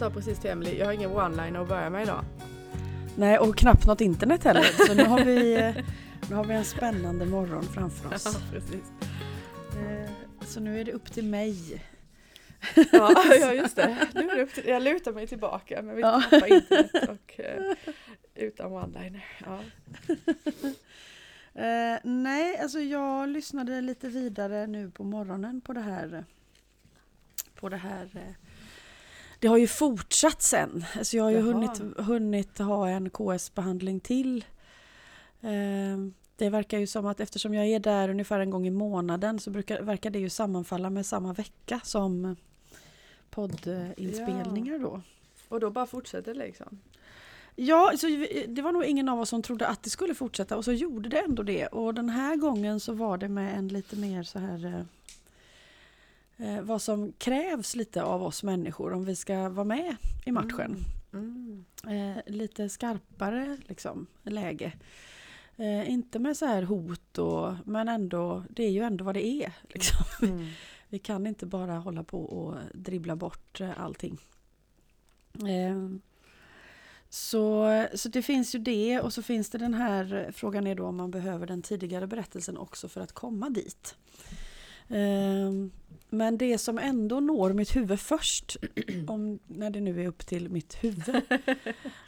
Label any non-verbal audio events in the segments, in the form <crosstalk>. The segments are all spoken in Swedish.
jag sa precis till Emily, jag har ingen one-liner att börja med idag. Nej, och knappt något internet heller. Så nu har vi, nu har vi en spännande morgon framför oss. Ja, precis. Eh, Så nu är det upp till mig. Ja, <laughs> ja just det. Nu är det upp till, jag lutar mig tillbaka med mitt Ja. pappa internet och eh, utan one-liner. Ja. <laughs> Eh, nej, alltså jag lyssnade lite vidare nu på morgonen på det här. På det här. Eh, Det har ju fortsatt sen. Alltså jag har ju Jaha. hunnit, hunnit ha en KS-behandling till. Eh, det verkar ju som att eftersom jag är där ungefär en gång i månaden så brukar, verkar det ju sammanfalla med samma vecka som poddinspelningar då. Och då bara fortsätter det liksom. Ja, så det var nog ingen av oss som trodde att det skulle fortsätta och så gjorde det ändå det. Och den här gången så var det med en lite mer så här eh, vad som krävs lite av oss människor om vi ska vara med i matchen. Mm. Eh, lite skarpare liksom läge. Eh, inte med så här hot och men ändå, det är ju ändå vad det är. <laughs> Liksom. Mm. Vi kan inte bara hålla på och dribbla bort eh, allting. Eh, Så, så det finns ju det och så finns det den här frågan är då om man behöver den tidigare berättelsen också för att komma dit. Eh, Men det som ändå når mitt huvud först, <clears throat> om, när det nu är upp till mitt huvud, <laughs>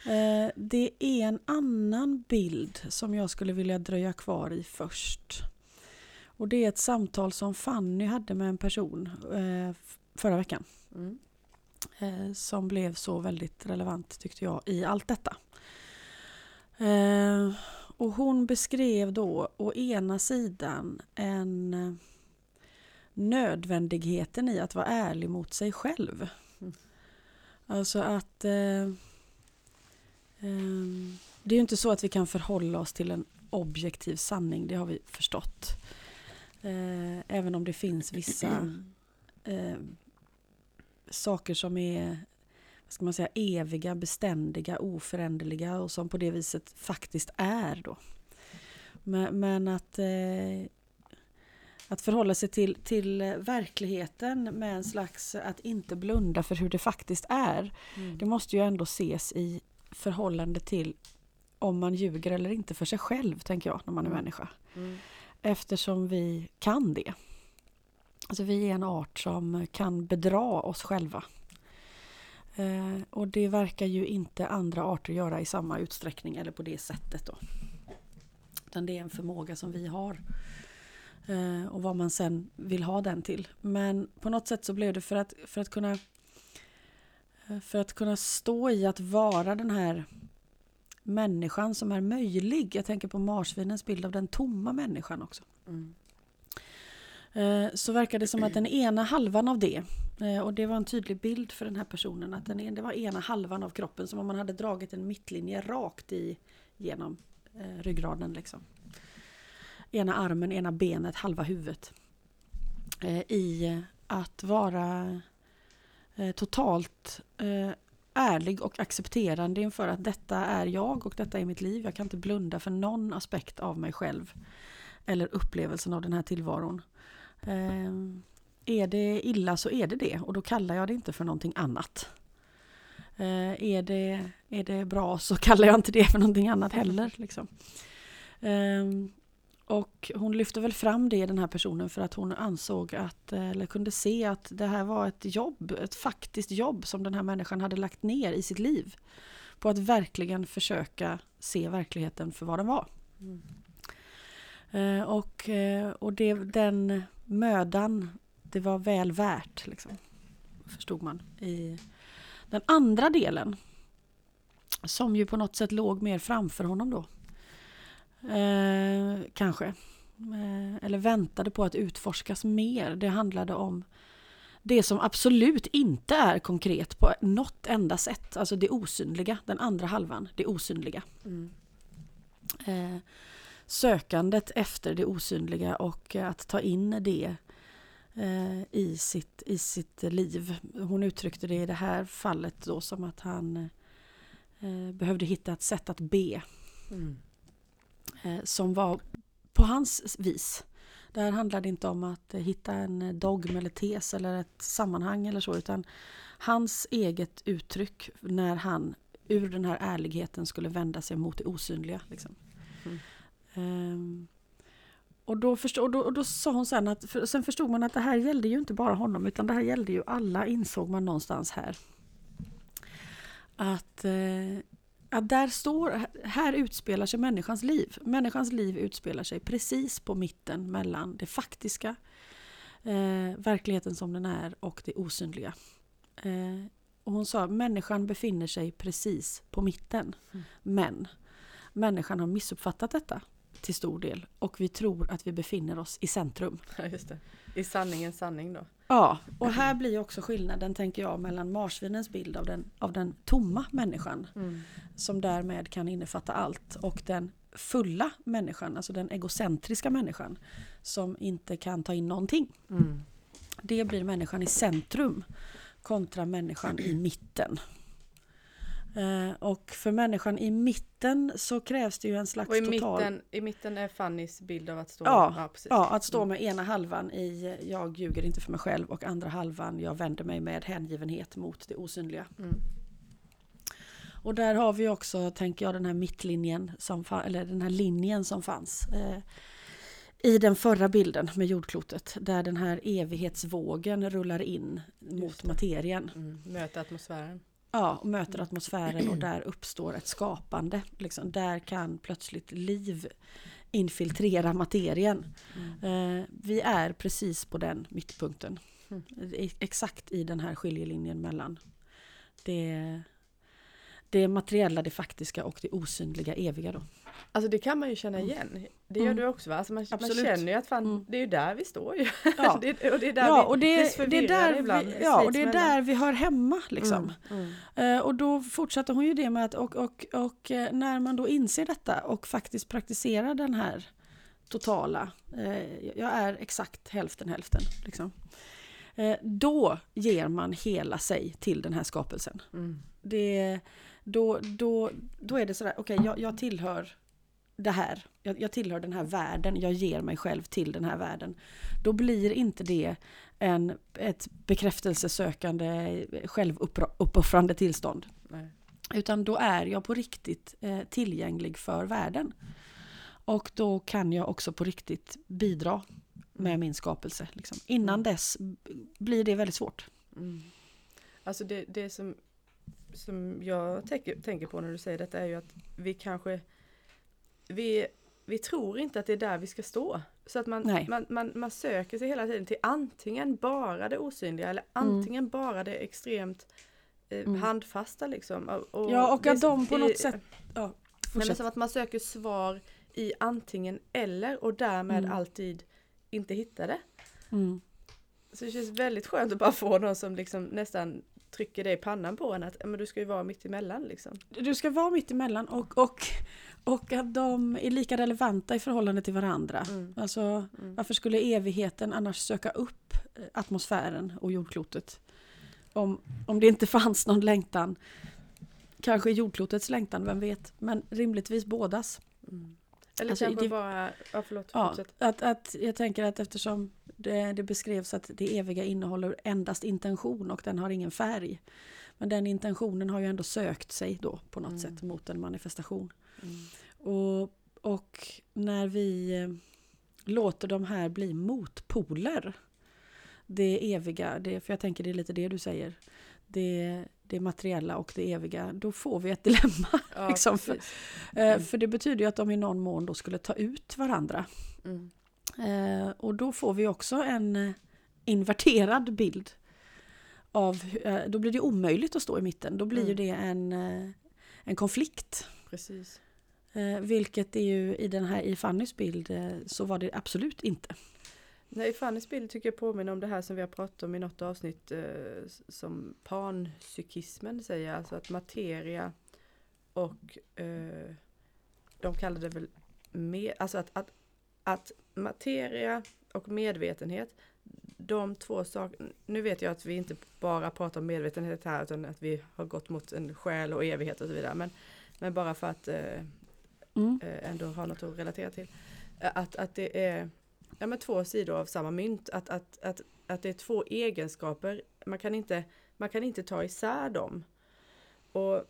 eh, det är en annan bild som jag skulle vilja dröja kvar i först. Och det är ett samtal som Fanny hade med en person eh, förra veckan. Mm. Eh, som blev så väldigt relevant tyckte jag i allt detta. Och hon beskrev då å ena sidan en nödvändigheten i att vara ärlig mot sig själv. Mm. Alltså att eh, ehm, det är ju inte så att vi kan förhålla oss till en objektiv sanning, det har vi förstått. Eh, även om det finns vissa eh, saker som är vad ska man säga, eviga, beständiga, oföränderliga och som på det viset faktiskt är. Då. Men, men att, eh, att förhålla sig till, till verkligheten med en slags att inte blunda för hur det faktiskt är. Mm. Det måste ju ändå ses i förhållande till om man ljuger eller inte för sig själv, tänker jag, när man är Mm. människa. Mm. Eftersom vi kan det. Alltså vi är en art som kan bedra oss själva. Eh, och det verkar ju inte andra arter göra i samma utsträckning eller på det sättet då. Utan det är en förmåga som vi har. Eh, och vad man sen vill ha den till. Men på något sätt så blev det för att, för att kunna eh, för att kunna stå i att vara den här människan som är möjlig. Jag tänker på marsvinens bild av den tomma människan också. Mm. Eh, Så verkar det som att den ena halvan av det, och det var en tydlig bild för den här personen, att den, en- det var ena halvan av kroppen som om man hade dragit en mittlinje rakt i, genom ryggraden. Liksom. Ena armen, ena benet, halva huvudet. Eh, I att vara eh, totalt eh, ärlig och accepterande inför att detta är jag och detta är mitt liv. Jag kan inte blunda för någon aspekt av mig själv eller upplevelsen av den här tillvaron. Eh, är det illa så är det det och då kallar jag det inte för någonting annat. Eh, är, det, är det bra så <laughs> kallar jag inte det för någonting annat heller. Liksom. Eh, och hon lyfte väl fram det i den här personen för att hon ansåg att, eller kunde se att det här var ett jobb, ett faktiskt jobb som den här människan hade lagt ner i sitt liv. På att verkligen försöka se verkligheten för vad den var. Mm. Eh, och eh, och det, den mödan, det var väl värt, liksom, förstod man. I den andra delen, som ju på något sätt låg mer framför honom då. Eh, kanske. Eh, eller väntade på att utforskas mer. Det handlade om det som absolut inte är konkret på något enda sätt. Alltså det osynliga, den andra halvan, det osynliga. Mm. Eh, sökandet efter det osynliga och att ta in det eh, i, sitt, i sitt liv. Hon uttryckte det i det här fallet då som att han eh, behövde hitta ett sätt att be Mm. Eh, som var på hans vis. Det här handlade inte om att eh, hitta en dogm eller tes eller ett sammanhang eller så utan hans eget uttryck när han ur den här ärligheten skulle vända sig mot det osynliga. Liksom. Mm. Um, och, då förstod, och, då, och då sa hon sen att, för, sen förstod man att det här gällde ju inte bara honom utan det här gällde ju alla insåg man någonstans här. Att, eh, att där står, här utspelar sig människans liv. Människans liv utspelar sig precis på mitten mellan det faktiska, eh, verkligheten som den är och det osynliga. Eh, och hon sa människan befinner sig precis på mitten. Mm. Men människan har missuppfattat detta till stor del och vi tror att vi befinner oss i centrum. Ja, just det. I sanningens sanning då? Ja, och här blir också skillnaden tänker jag mellan marsvinens bild av den, av den tomma människan mm. som därmed kan innefatta allt och den fulla människan, alltså den egocentriska människan som inte kan ta in någonting. Mm. Det blir människan i centrum kontra människan i mitten. Eh, och för människan i mitten så krävs det ju en slags och i total... Mitten, I mitten är Fannys bild av att stå... Ja, ja, ja, att stå med ena halvan i jag ljuger inte för mig själv och andra halvan jag vänder mig med hängivenhet mot det osynliga. Mm. Och där har vi också, tänker jag, den här mittlinjen, som, eller den här linjen som fanns. Eh, i den förra bilden med jordklotet där den här evighetsvågen rullar in mot materien. Mm. Möter atmosfären. Ja, och möter atmosfären och där uppstår ett skapande. Liksom, där kan plötsligt liv infiltrera materien. Mm. Eh, vi är precis på den mittpunkten. Mm. Exakt i den här skiljelinjen mellan det, det materiella, det faktiska och det osynliga eviga. Då. Alltså det kan man ju känna mm. igen. Det gör mm. du också va? Alltså man, man, känner ju att fan, mm. det är ju där vi står ju. <laughs> Ja. det, och det är där ja, vi, och det, det är där ibland. Vi, ja, och det är där vi hör hemma liksom. Mm. Uh, och då fortsatte hon ju det med att och, och, och uh, när man då inser detta och faktiskt praktiserar den här totala, uh, jag är exakt hälften hälften. Liksom. Då ger man hela sig till den här skapelsen. Mm. Det, då, då, då är det sådär, okej okay, jag, jag tillhör det här, jag, jag, tillhör den här världen, jag ger mig själv till den här världen. Då blir inte det en, ett bekräftelsesökande, självuppoffrande tillstånd. Nej. Utan då är jag på riktigt eh, tillgänglig för världen. Och då kan jag också på riktigt bidra med mm. min skapelse. Liksom. Innan mm. dess blir det väldigt svårt. Mm. Alltså det, det som, som jag tänker, tänker på när du säger detta är ju att vi kanske vi, vi tror inte att det är där vi ska stå. Så att man, man, man, man, söker sig hela tiden till antingen bara det osynliga eller mm. antingen mm. bara det extremt eh, mm. handfasta liksom. Och, ja och att de på något sätt... Ja, men som att man söker svar i antingen eller och därmed mm. alltid inte hittar det. Mm. Så det känns väldigt skönt att bara få någon som liksom nästan trycker det i pannan på en att men du ska ju vara mitt emellan liksom. Du ska vara mitt emellan och, och och att de är lika relevanta i förhållande till varandra. Mm. Alltså, mm. Varför skulle evigheten annars söka upp eh, atmosfären och jordklotet? Om, om det inte <laughs> fanns någon längtan. Kanske jordklotets längtan, vem vet? Men rimligtvis bådas. Mm. Eller alltså, kanske det, bara... Ja, förlåt, ja, att, att Jag tänker att eftersom det, det beskrevs att det eviga innehåller endast intention och den har ingen färg. Men den intentionen har ju ändå sökt sig då på något mm. sätt mot en manifestation. Mm. Och, och när vi eh, låter de här bli motpoler, det eviga, det, för jag tänker det är lite det du säger, det, det materiella och det eviga, då får vi ett dilemma. <laughs> Ja, liksom. för, eh, mm. för det betyder ju att de i någon mån då skulle ta ut varandra. Mm. Eh, och då får vi också en inverterad bild av, då blir det omöjligt att stå i mitten. Då blir mm. det en, en konflikt. Precis. Eh, vilket är ju i den här i Fannys bild eh, så var det absolut inte. Nej, Fannys bild tycker jag påminner om det här som vi har pratat om i något avsnitt eh, som panpsykismen säger, alltså att materia och eh, de kallar det väl med, alltså att, att, att materia och medvetenhet de två sakerna, nu vet jag att vi inte bara pratar om medvetenhet här utan att vi har gått mot en själ och evighet och så vidare men, men bara för att eh, mm. Eh, ändå har något att relatera till. Att, att det är ja, men två sidor av samma mynt. Att, att, att, att det är två egenskaper. Man kan inte, man kan inte ta isär dem. Och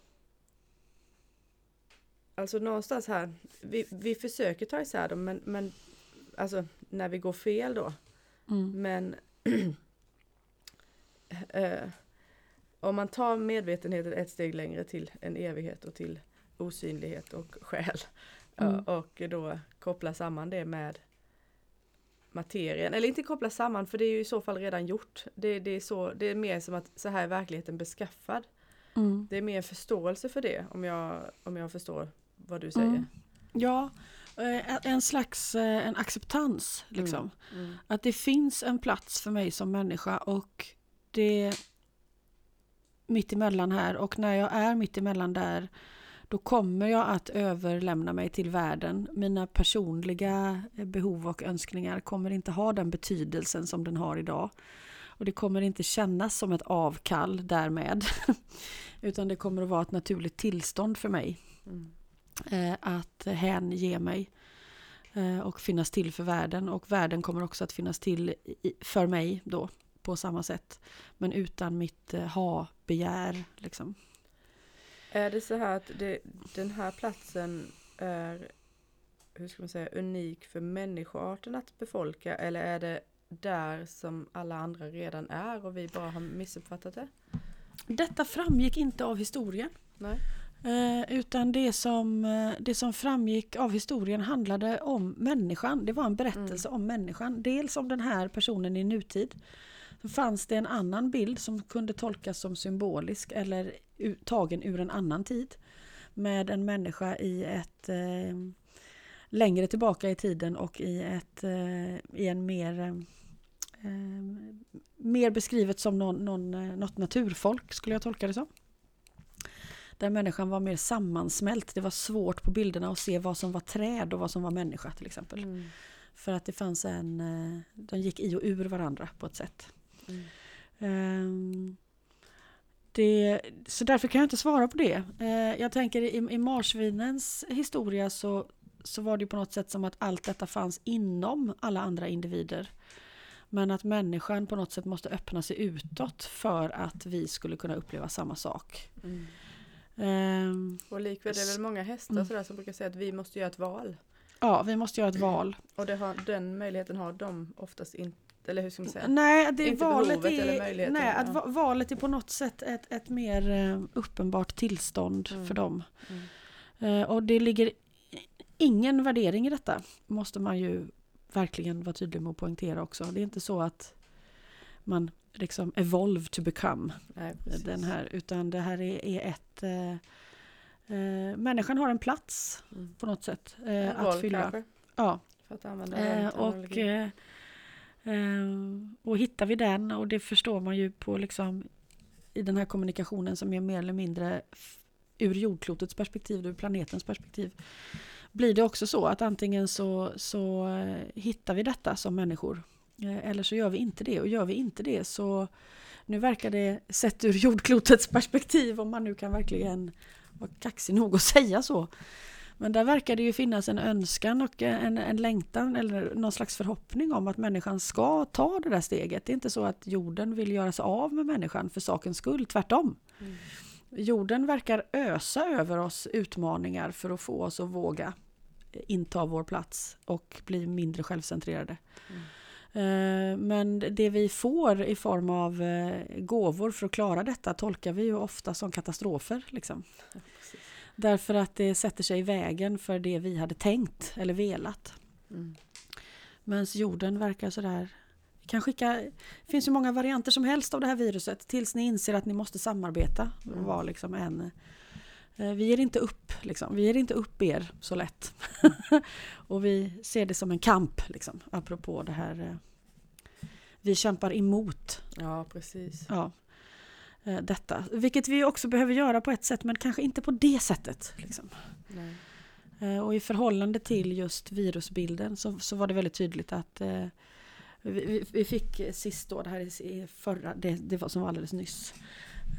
Alltså någonstans här, vi, vi försöker ta isär dem men, men alltså när vi går fel då. Mm. Men <clears throat> eh, om man tar medvetenheten ett steg längre till en evighet och till osynlighet och själ. Mm. Och då koppla samman det med materien. Eller inte koppla samman för det är ju i så fall redan gjort. Det, det, är, så, det är mer som att så här är verkligheten beskaffad. Mm. Det är mer förståelse för det om jag, om jag förstår vad du säger. Mm. Ja, eh, en slags eh, en acceptans. Liksom. Mm. Att det finns en plats för mig som människa och det mitt emellan här och när jag är mitt emellan där då kommer jag att överlämna mig till världen. Mina personliga behov och önskningar kommer inte ha den betydelsen som den har idag. Och det kommer inte kännas som ett avkall därmed. <laughs> Utan det kommer att vara ett naturligt tillstånd för mig. Mm. Eh, att hänge mig eh, och finnas till för världen. Och världen kommer också att finnas till för mig då på samma sätt. Men utan mitt eh, ha-begär. Liksom. Är det så här att det, den här platsen är hur ska man säga, unik för människoarten att befolka eller är det där som alla andra redan är och vi bara har missuppfattat det? Detta framgick inte av historien. Nej. Eh, utan det som, eh, det som framgick av historien handlade om människan. Det var en berättelse om människan. Dels om den här personen i nutid. Så fanns det en annan bild som kunde tolkas som symbolisk eller tagen ur en annan tid. Med en människa i ett eh, längre tillbaka i tiden och i, ett, eh, i en mer eh, eh, mer beskrivet som någon, någon, eh, något naturfolk skulle jag tolka det som. Där människan var mer sammansmält. Det var svårt på bilderna att se vad som var träd och vad som var människa till exempel. Mm. För att det fanns en... eh, De gick i och ur varandra på ett sätt. Mm. Ehm, det, så därför kan jag inte svara på det. Eh, jag tänker i, i marsvinens historia så, så var det på något sätt som att allt detta fanns inom alla andra individer. Men att människan på något sätt måste öppna sig utåt för att vi skulle kunna uppleva samma sak. Mm. Ehm, Och likväl är det väl många hästar Mm. sådär som brukar säga att vi måste göra ett val. ja, vi måste göra ett val. Och det har, den möjligheten har de oftast inte, eller hur ska man säga? Nej, det är Inte valet är, nej, att va- valet är på något sätt ett, ett mer eh, uppenbart tillstånd Mm. för dem. Mm. Eh, och det ligger ingen värdering i detta, måste man ju verkligen vara tydlig med att poängtera också. Det är inte så att man liksom evolve to become Nej, den här, utan det här är, är ett... Eh, eh, människan har en plats Mm. på något sätt eh, att fylla. kanske, Ja, för att använda Eh, och, Eh, och hittar vi den, och det förstår man ju på liksom i den här kommunikationen som är mer eller mindre ur jordklotets perspektiv, ur planetens perspektiv, blir det också så att antingen så, så eh, hittar vi detta som människor, eh, eller så gör vi inte det. Och gör vi inte det så, nu verkar det sett ur jordklotets perspektiv, om man nu kan verkligen vara kaxig nog att säga så, men där verkar det ju finnas en önskan och en, en längtan eller någon slags förhoppning om att människan ska ta det där steget. Det är inte så att jorden vill göra sig av med människan för sakens skull, tvärtom. Mm. Jorden verkar ösa över oss utmaningar för att få oss att våga inta vår plats och bli mindre självcentrerade. Mm. Eh, Men det vi får i form av eh, gåvor för att klara detta tolkar vi ju ofta som katastrofer. Liksom. Ja. Därför att det sätter sig i vägen för det vi hade tänkt eller velat. Mm. Medan jorden verkar sådär... Kan skicka, det finns ju många varianter som helst av det här viruset tills ni inser att ni måste samarbeta. Mm. vara liksom en, eh, vi ger inte upp, liksom. vi ger inte upp er så lätt. <laughs> och vi ser det som en kamp, liksom, apropå det här. eh, Vi kämpar emot Ja, precis. ja, detta. Vilket vi också behöver göra på ett sätt men kanske inte på det sättet. Liksom. Eh, Och i förhållande till just virusbilden så, så var det väldigt tydligt att eh, vi, vi- fick sist då, det här är i förra, det, det var som var alldeles nyss.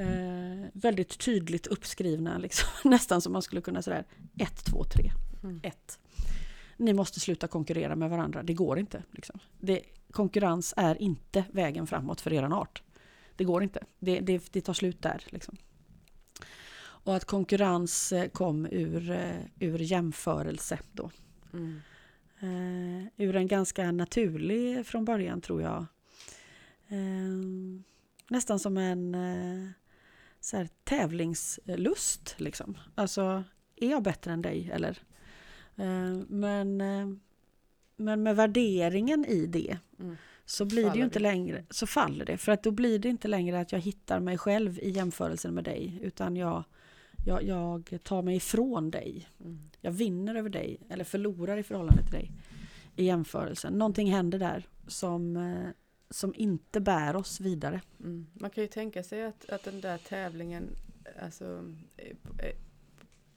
Eh, väldigt tydligt uppskrivna, liksom, <laughs> nästan som man skulle kunna säga 1, 2, 3, Mm. 1. ni måste sluta konkurrera med varandra. Det går inte. Liksom. Det, konkurrens är inte vägen framåt för er art. Det går inte. Det, det, det tar slut där. Liksom. Och att konkurrens eh, kom ur, eh, ur jämförelse då. Mm. Uh, ur en ganska naturlig från början tror jag. Uh, nästan som en uh, så här, tävlingslust liksom. Alltså, är jag bättre än dig eller? men, men med värderingen i det mm. Så blir faller det ju inte det. längre, så faller det. För att då blir det inte längre att jag hittar mig själv i jämförelsen med dig utan jag jag, jag tar mig ifrån dig. Mm. Jag vinner över dig eller förlorar i förhållande till dig i jämförelsen. Någonting händer där som, eh, som inte bär oss vidare. Mm. Man kan ju tänka sig att, att den där tävlingen alltså,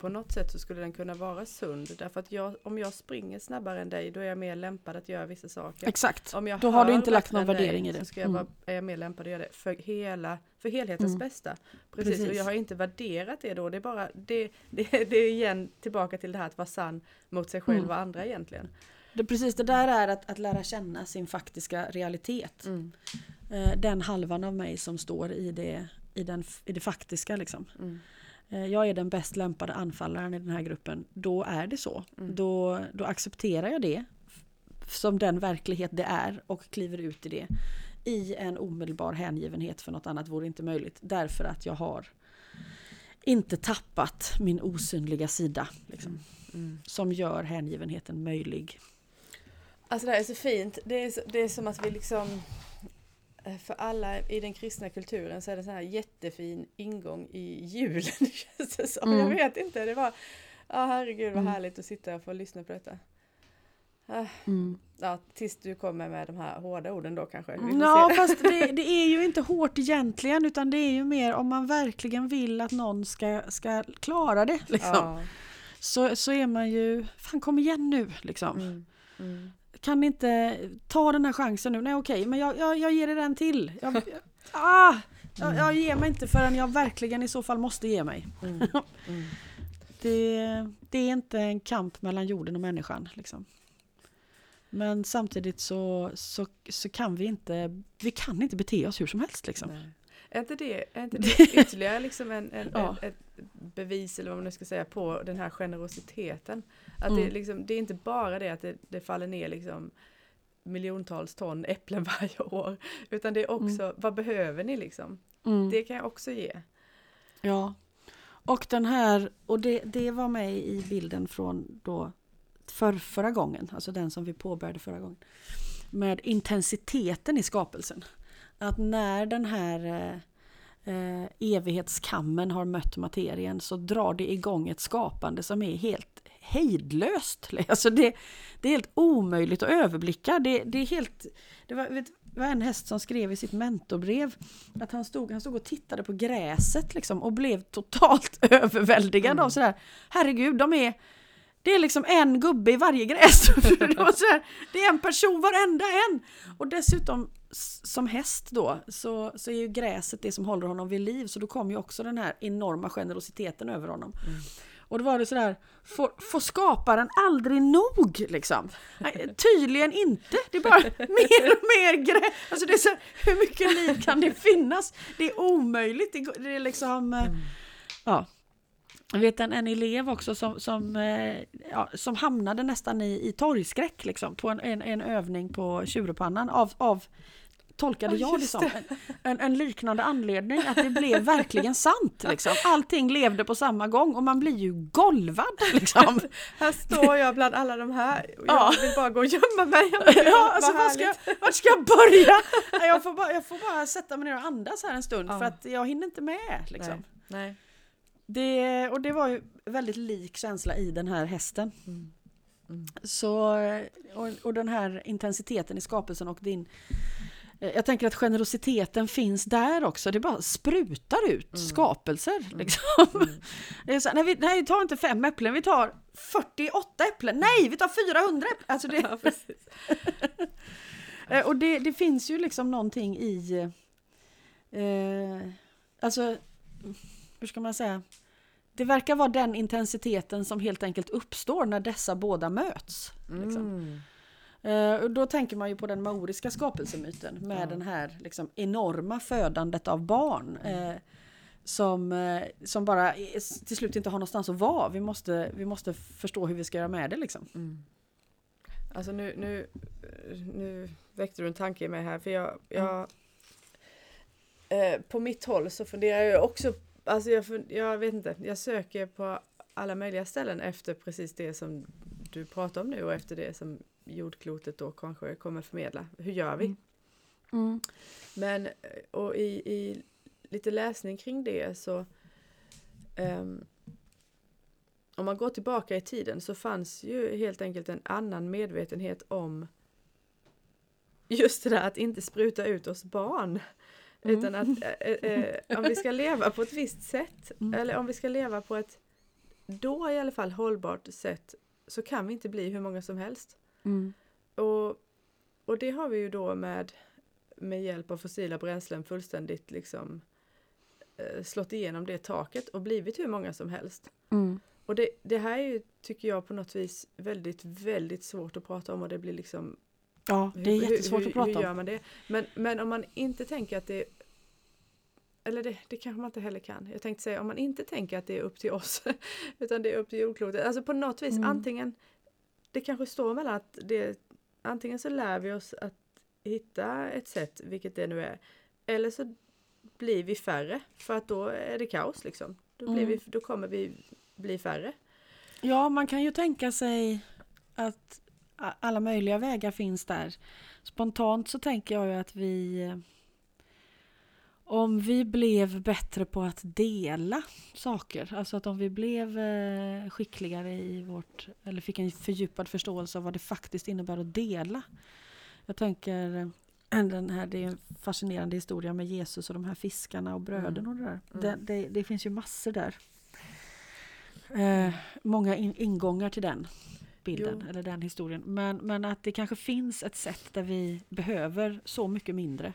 på något sätt så skulle den kunna vara sund. Därför att jag, om jag springer snabbare än dig då är jag mer lämpad att göra vissa saker. Exakt, om jag då har du inte lagt någon värdering dig, i det. Så ska jag vara, mm. är jag mer lämpad att göra det för, hela, för helhetens mm. bästa. Precis. Precis, och jag har inte värderat det då. Det är bara det, <laughs> det, det är igen tillbaka till det här att vara sann mot sig själv mm. och andra egentligen. Det, precis det där är att, att lära känna sin faktiska realitet. Mm. Eh, den halvan av mig som står i det, i den, i det faktiska liksom. Mm. Eh, jag är den bäst lämpade anfallaren i den här gruppen, då är det så. Mm. Då, då accepterar jag det som den verklighet det är och kliver ut i det. I en omedelbar hängivenhet för något annat vore inte möjligt. Därför att jag har inte tappat min osynliga sida. Liksom, mm. mm. Som gör hängivenheten möjlig. Alltså det här är så fint. Det är, så, det är som att vi liksom för alla i den kristna kulturen så är det sån här jättefin ingång i julen. <laughs> känns det som. Mm. Jag vet inte, det var, ja oh, herregud vad mm. härligt att sitta och få lyssna på detta. Ah, mm. Ja, tills du kommer med de här hårda orden då kanske. Ja, fast det, <laughs> det, är ju inte hårt egentligen utan det är ju mer om man verkligen vill att någon ska, ska klara det. Liksom. Ja. Så, så är man ju, fan kom igen nu liksom. Mm. Mm kan ni inte ta den här chansen nu? Nej okej, okay, men jag, jag, jag ger er en till. Jag, ah, jag, jag ger mig inte förrän jag verkligen i så fall måste ge mig. Mm. <laughs> Mm. det, det, är inte en kamp mellan jorden och människan. Liksom. Men samtidigt så, så, så kan vi inte, vi kan inte bete oss hur som helst. Liksom. Är inte det, är inte det <laughs> ytterligare liksom en, en, ja. en, ett bevis eller vad man nu ska säga på den här generositeten? Att mm. det, liksom, det är inte bara det att det, det faller ner liksom miljontals ton äpplen <laughs> varje år. Utan det är också, mm. vad behöver ni liksom? Mm. Det kan jag också ge. Ja. Och den här, och det, det var med i bilden från då för förra gången, alltså den som vi påbörjade förra gången. Med intensiteten i skapelsen. Att när den här eh, eh evighetskammen har mött materien så drar det igång ett skapande som är helt hejdlöst. <laughs> Alltså det, det är helt omöjligt att överblicka. Det, det är helt... Det var, vet, var en häst som skrev i sitt mentorbrev att han stod, han stod och tittade på gräset liksom och blev totalt <laughs> överväldigad mm. av sådär Herregud, de är det är liksom en gubbe i varje gräs. <laughs> det är en person varenda en! Och dessutom som häst då så, så är ju gräset det som håller honom vid liv så då kommer ju också den här enorma generositeten över honom. Mm. Och då var det sådär, får, får skaparen aldrig nog liksom? Nej, tydligen inte, det är bara <laughs> mer och mer gräs. Alltså det är så, hur mycket liv kan det finnas? Det är omöjligt, det, det är liksom, mm. ja. Jag vet en, en elev också som, som, eh, ja, som hamnade nästan i, i torgskräck liksom, på en, en, en övning på Tjurepannan av, av tolkade jag det som. En, en, liknande anledning, att det blev verkligen sant. Liksom. Allting levde på samma gång och man blir ju golvad. <laughs> Liksom. här står jag bland alla de här och jag ja. vill bara gå och gömma mig. <laughs> Ja, alltså, var ska, vart ska jag börja? <laughs> Jag får, bara, jag får bara sätta mig ner och andas här en stund ja. för att jag hinner inte med. Liksom. Nej. Nej. Det, och det var ju väldigt lik känsla i den här hästen. Mm. Mm. Så, och, och den här intensiteten i skapelsen och din jag tänker att generositeten finns där också. Det bara sprutar ut mm. skapelser. Mm. Liksom. Mm. <laughs> Det är så, nej, vi, nej, vi tar inte fem äpplen, vi tar 48 äpplen. Nej, vi tar 400 äpplen. Alltså det... <laughs> Ja, <laughs> eh, och det, det, finns ju liksom någonting i... Eh, alltså, hur ska man säga? det verkar vara den intensiteten som helt enkelt uppstår när dessa båda möts. Liksom. Mm. Eh, då tänker man ju på den maoriska skapelsemyten med Ja. den här liksom, enorma födandet av barn. Eh, som, eh, som bara till slut inte har någonstans att vara. Vi måste, vi måste förstå hur vi ska göra med det liksom. Mm. Alltså nu, nu, nu väckte du en tanke i mig här för jag, jag eh, på mitt håll så funderar jag också, alltså jag, jag vet inte, jag söker på alla möjliga ställen efter precis det som du pratar om nu och efter det som jordklotet då kanske kommer förmedla. Hur gör vi? Mm. Men eh, och i, i lite läsning kring det så ehm, om man går tillbaka i tiden så fanns ju helt enkelt en annan medvetenhet om just det där att inte spruta ut oss barn. Mm. Utan att eh, eh, <laughs> om vi ska leva på ett visst sätt Mm. eller om vi ska leva på ett då i alla fall hållbart sätt så kan vi inte bli hur många som helst. Mm. Och, och det har vi ju då med, med hjälp av fossila bränslen fullständigt liksom eh, slått igenom det taket och blivit hur många som helst. Mm. Och det, det här är ju, tycker jag, på något vis väldigt, väldigt svårt att prata om och det blir liksom Ja, det är hur- jättesvårt hur, att prata hur gör om. man det? Men, men om man inte tänker att det eller det, det kanske man inte heller kan. Jag tänkte säga om man inte tänker att det är upp till oss <laughs> utan det är upp till jordklotet. Alltså på något vis Mm. antingen det kanske står mellan att det antingen så lär vi oss att hitta ett sätt, vilket det nu är, eller så blir vi färre för att då är det kaos liksom. Då, blir Mm. vi, då kommer vi bli färre. Ja, man kan ju tänka sig att alla möjliga vägar finns där. Spontant så tänker jag ju att vi om vi blev bättre på att dela saker, alltså att om vi blev eh, skickligare i vårt, eller fick en fördjupad förståelse av vad det faktiskt innebär att dela. Jag tänker eh, den här, det är en fascinerande historia med Jesus och de här fiskarna och bröden Mm. och det där. Mm. Det, det, det finns ju massor där. Eh, många in, ingångar till den bilden Jo. eller den historien. Men, men att det kanske finns ett sätt där vi behöver så mycket mindre.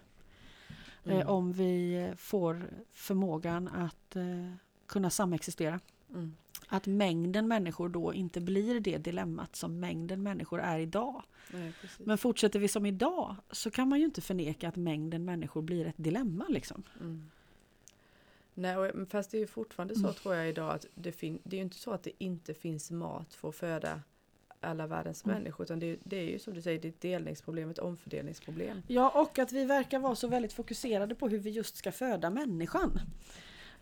Mm. Eh, om vi får förmågan att eh, kunna samexistera. Mm. Att mängden människor då inte blir det dilemmat som mängden människor är idag. Nej. Men fortsätter vi som idag så kan man ju inte förneka att mängden människor blir ett dilemma. Liksom. Mm. Nej, och, fast det är ju fortfarande så Mm. tror jag idag att det, fin- det är ju inte så att det inte finns mat för att föda alla världens Mm. människor utan det, det är ju som du säger det är ett delningsproblem, ett omfördelningsproblem. Ja, och att vi verkar vara så väldigt fokuserade på hur vi just ska föda människan.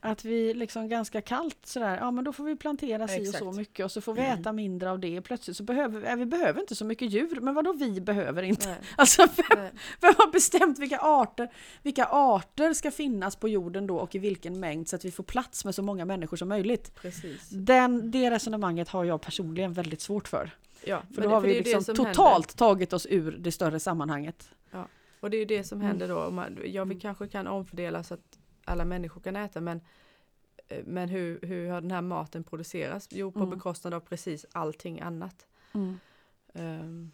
Att vi liksom ganska kallt sådär, ja men då får vi plantera si och så mycket och så får vi äta mindre av det. Plötsligt så behöver vi, vi behöver inte så mycket djur, men vad då vi behöver inte? Nej, <laughs> Alltså vem, nej. vem har bestämt vilka arter, vilka arter ska finnas på jorden då och i vilken mängd så att vi får plats med så många människor som möjligt? Precis. Den, det resonemanget har jag personligen väldigt svårt för. Ja, För då har vi det det liksom som totalt händer. tagit oss ur det större sammanhanget. Och det är ju det som Mm. händer då. ja, vi Mm. kanske kan omfördela så att alla människor kan äta men eh, men hur, hur har den här maten producerats? Jo, på Mm. bekostnad av precis allting annat. Ehm,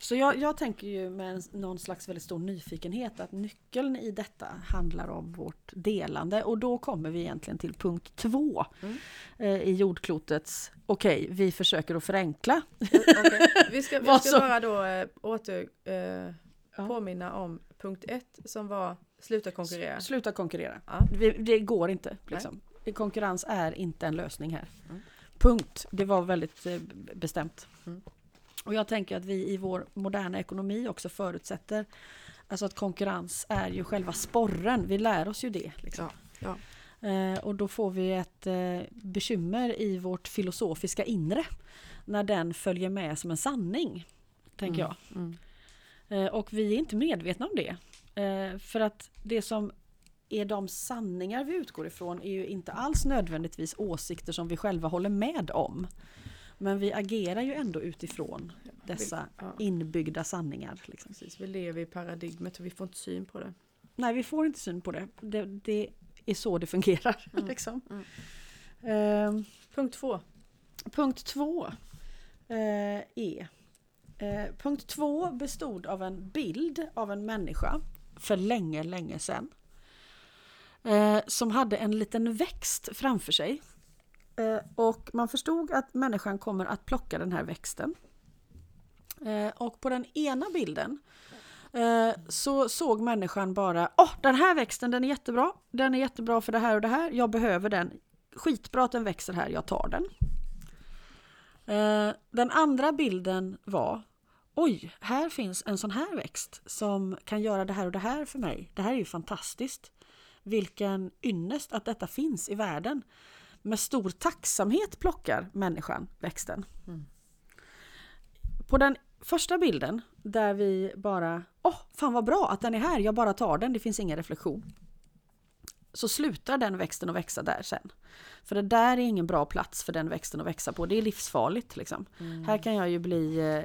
Så jag, jag tänker ju med någon slags väldigt stor nyfikenhet att nyckeln i detta handlar om vårt delande och då kommer vi egentligen till punkt två Mm. eh, i jordklotets, okej vi försöker att förenkla. Okej, Vi ska, <laughs> vi ska bara då äh, åter eh, Ja. påminna om punkt ett som var sluta konkurrera. Sluta konkurrera. Ja. Vi, det går inte. Liksom. Konkurrens är inte en lösning här. Mm. Punkt. Det var väldigt b- bestämt. Mm. Och jag tänker att vi i vår moderna ekonomi också förutsätter alltså att konkurrens är ju själva sporren. Vi lär oss ju det. Liksom. Ja, Eh, och då får vi ett eh, bekymmer i vårt filosofiska inre när den följer med som en sanning. Tänker jag. Mm. Eh, Och vi är inte medvetna om det. Eh, För att det som är de sanningar vi utgår ifrån är ju inte alls nödvändigtvis åsikter som vi själva håller med om. Men vi agerar ju ändå utifrån dessa Ja, inbyggda sanningar. Liksom. precis. Vi lever i paradigmet och vi får inte syn på det. Nej, vi får inte syn på det. Det, det är så det fungerar. Mm. <laughs> Liksom. Mm. Eh, Punkt två. Punkt två eh, är eh, Punkt två bestod av en bild av en människa för länge, länge sedan. Eh, som hade en liten växt framför sig. Eh, och man förstod att människan kommer att plocka den här växten. Eh, och på den ena bilden eh, så såg människan bara, åh oh, den här växten den är jättebra, den är jättebra för det här och det här, jag behöver den. Skitbra att den växer här, jag tar den. Eh, den andra bilden var, oj, här finns en sån här växt som kan göra det här och det här för mig. Det här är ju fantastiskt. Vilken ynnest att detta finns i världen. Med stor tacksamhet plockar människan växten. Mm. På den första bilden där vi bara, åh, oh, fan vad bra att den är här, jag bara tar den, det finns ingen reflektion. Så slutar den växten att växa där sen. För det där är ingen bra plats för den växten att växa på, det är livsfarligt liksom. Mm. Här kan jag ju bli, eh,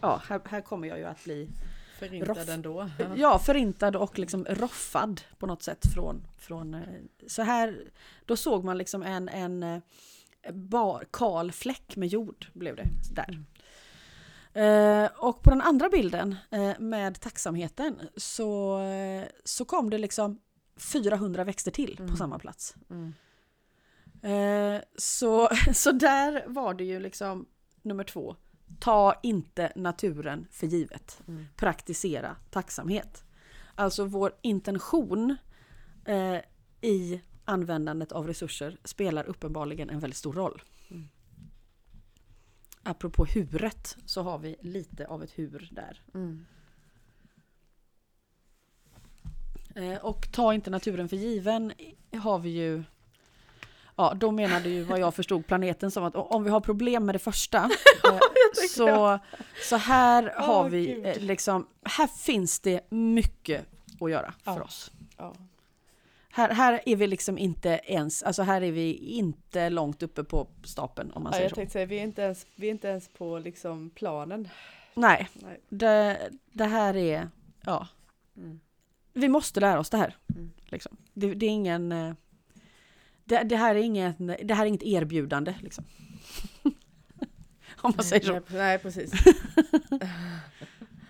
ja, här, här kommer jag ju att bli Förintad roff, ändå. <laughs> Ja, förintad och liksom roffad på något sätt från, från eh, så här. Då såg man liksom en, en eh, bar, kal fläck med jord blev det där. Mm. Eh, och på den andra bilden eh, med tacksamheten så, eh, så kom det liksom 400 växter till mm. på samma plats. Mm. Eh, så, <laughs> så där var det ju liksom nummer två ta inte naturen för givet. Mm. Praktisera tacksamhet. Alltså vår intention eh, i användandet av resurser spelar uppenbarligen en väldigt stor roll. Mm. Apropå huret så har vi lite av ett hur där. Mm. Eh, och ta inte naturen för given har vi ju Ja, då menade ju vad jag förstod planeten som att om vi har problem med det första <laughs> eh, så, så här oh, har vi Gud. Eh, liksom, här finns det mycket att göra för ja. oss. Ja. Här, här är vi liksom inte ens, alltså här är vi inte långt uppe på stapeln om man ja, säger jag så. Tänkte säga, vi är inte ens, vi är inte ens på liksom planen. Nej, Nej. Det, det här är, ja. Mm. Vi måste lära oss det här. Mm. Liksom. Det, det, är ingen eh, det, det, här är inget, det här är inget erbjudande liksom. <laughs> Om man säger så. Nej, precis. <laughs>